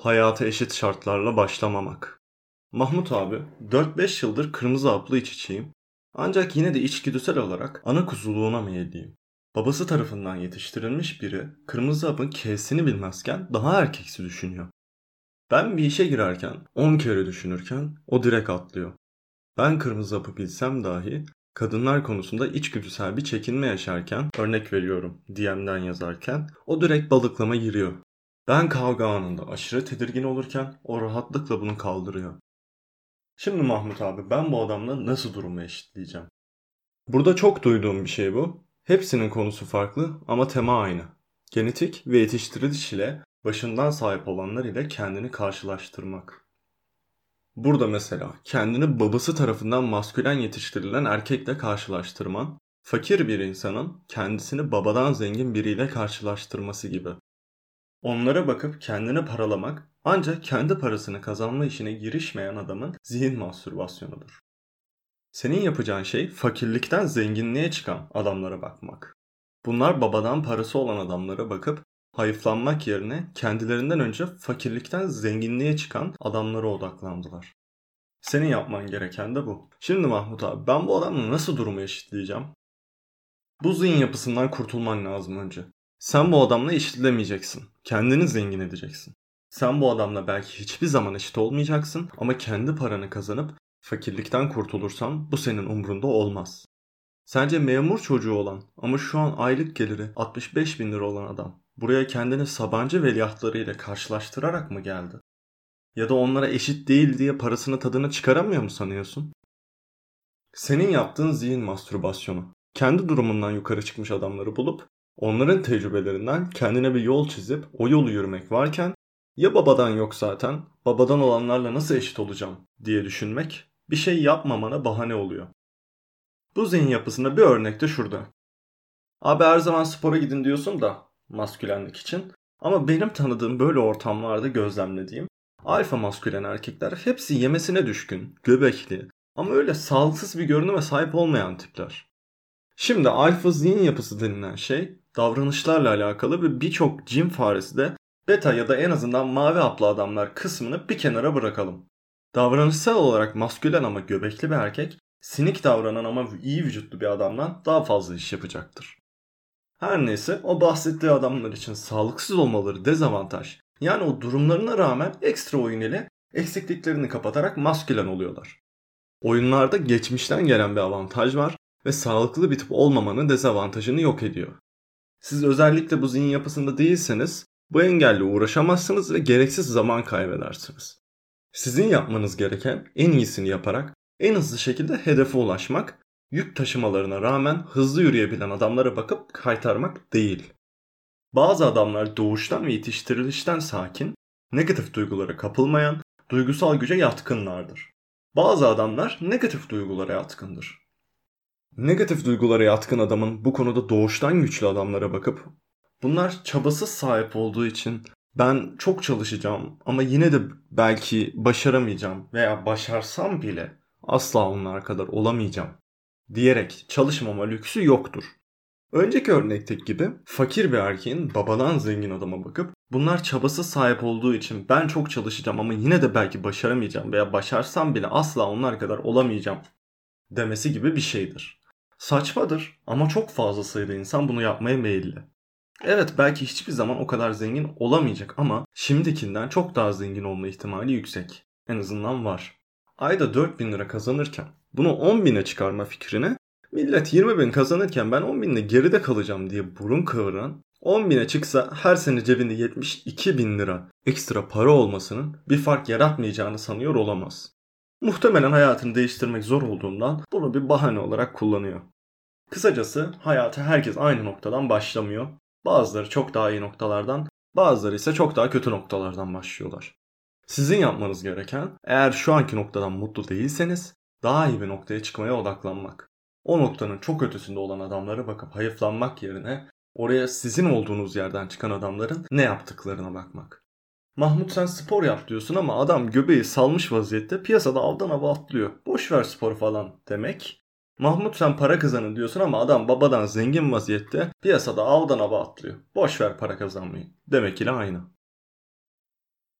Hayata eşit şartlarla başlamamak. Mahmut abi 4-5 yıldır kırmızı haplı iç. Ancak yine de içgüdüsel olarak ana kuzuluğuna meyilliyim. Babası tarafından yetiştirilmiş biri kırmızı hapın K'sini bilmezken daha erkeksi düşünüyor. Ben bir işe girerken 10 kere düşünürken o direkt atlıyor. Ben kırmızı hapı bilsem dahi kadınlar konusunda içgüdüsel bir çekinme yaşarken örnek veriyorum DM'den yazarken o direkt balıklama giriyor. Ben kavga anında aşırı tedirgin olurken o rahatlıkla bunu kaldırıyor. Şimdi Mahmut abi ben bu adamla nasıl durumu eşitleyeceğim? Burada çok duyduğum bir şey bu. Hepsinin konusu farklı ama tema aynı. Genetik ve yetiştiriliş ile başından sahip olanlar ile kendini karşılaştırmak. Burada mesela kendini babası tarafından maskülen yetiştirilen erkekle karşılaştırman, fakir bir insanın kendisini babadan zengin biriyle karşılaştırması gibi. Onlara bakıp kendini paralamak ancak kendi parasını kazanma işine girişmeyen adamın zihin mastürbasyonudur. Senin yapacağın şey fakirlikten zenginliğe çıkan adamlara bakmak. Bunlar babadan parası olan adamlara bakıp hayıflanmak yerine kendilerinden önce fakirlikten zenginliğe çıkan adamlara odaklandılar. Senin yapman gereken de bu. Şimdi Mahmut abi ben bu adamla nasıl durumu eşitleyeceğim? Bu zihin yapısından kurtulman lazım önce. Sen bu adamla eşitlemeyeceksin. Kendini zengin edeceksin. Sen bu adamla belki hiçbir zaman eşit olmayacaksın ama kendi paranı kazanıp fakirlikten kurtulursan bu senin umrunda olmaz. Sence memur çocuğu olan ama şu an aylık geliri 65 bin lira olan adam buraya kendini Sabancı veliahtlarıyla karşılaştırarak mı geldi? Ya da onlara eşit değil diye parasını tadını çıkaramıyor mu sanıyorsun? Senin yaptığın zihin mastürbasyonu. Kendi durumundan yukarı çıkmış adamları bulup onların tecrübelerinden kendine bir yol çizip o yolu yürümek varken ya babadan yok zaten, babadan olanlarla nasıl eşit olacağım diye düşünmek bir şey yapmamana bahane oluyor. Bu zihin yapısında bir örnek de şurada. Abi her zaman spora gidin diyorsun da maskülenlik için. Ama benim tanıdığım böyle ortamlarda gözlemlediğim alfa maskülen erkekler hepsi yemesine düşkün, göbekli ama öyle sağlıksız bir görünüme sahip olmayan tipler. Şimdi alfa zihin yapısı denilen şey davranışlarla alakalı ve birçok cin faresi de beta ya da en azından mavi haplı adamlar kısmını bir kenara bırakalım. Davranışsal olarak maskülen ama göbekli bir erkek, sinik davranan ama iyi vücutlu bir adamdan daha fazla iş yapacaktır. Her neyse o bahsettiği adamlar için sağlıksız olmaları dezavantaj. Yani o durumlarına rağmen ekstra oyun ile eksikliklerini kapatarak maskülen oluyorlar. Oyunlarda geçmişten gelen bir avantaj var ve sağlıklı bir tip olmamanın dezavantajını yok ediyor. Siz özellikle bu zihin yapısında değilseniz bu engelle uğraşamazsınız ve gereksiz zaman kaybedersiniz. Sizin yapmanız gereken en iyisini yaparak en hızlı şekilde hedefe ulaşmak, yük taşımalarına rağmen hızlı yürüyebilen adamlara bakıp kaytarmak değil. Bazı adamlar doğuştan ve yetiştirilişten sakin, negatif duygulara kapılmayan, duygusal güce yatkınlardır. Bazı adamlar negatif duygulara yatkındır. Negatif duygulara yatkın adamın bu konuda doğuştan güçlü adamlara bakıp bunlar çabasız sahip olduğu için ben çok çalışacağım ama yine de belki başaramayacağım veya başarsam bile asla onlar kadar olamayacağım diyerek çalışmama lüksü yoktur. Önceki örnekteki gibi fakir bir erkeğin babadan zengin adama bakıp bunlar çabasız sahip olduğu için ben çok çalışacağım ama yine de belki başaramayacağım veya başarsam bile asla onlar kadar olamayacağım demesi gibi bir şeydir. Saçmadır ama çok fazla sayıda insan bunu yapmaya meyilli. Evet belki hiçbir zaman o kadar zengin olamayacak ama şimdikinden çok daha zengin olma ihtimali yüksek. En azından var. Ayda 4000 lira kazanırken bunu 10 bine çıkarma fikrine millet 20 bin kazanırken ben 10 binle geride kalacağım diye burun kıvıran 10 bine çıksa her sene cebinde 72 bin lira ekstra para olmasının bir fark yaratmayacağını sanıyor olamaz. Muhtemelen hayatını değiştirmek zor olduğundan bunu bir bahane olarak kullanıyor. Kısacası hayata herkes aynı noktadan başlamıyor. Bazıları çok daha iyi noktalardan, bazıları ise çok daha kötü noktalardan başlıyorlar. Sizin yapmanız gereken eğer şu anki noktadan mutlu değilseniz daha iyi bir noktaya çıkmaya odaklanmak. O noktanın çok ötesinde olan adamlara bakıp hayıflanmak yerine oraya sizin olduğunuz yerden çıkan adamların ne yaptıklarına bakmak. Mahmut sen spor yap diyorsun ama adam göbeği salmış vaziyette piyasada avdan ava atlıyor. Boş ver spor falan demek. Mahmut sen para kazanın diyorsun ama adam babadan zengin vaziyette piyasada avdan ava atlıyor. Boş ver para kazanmayı. Demek ile aynı.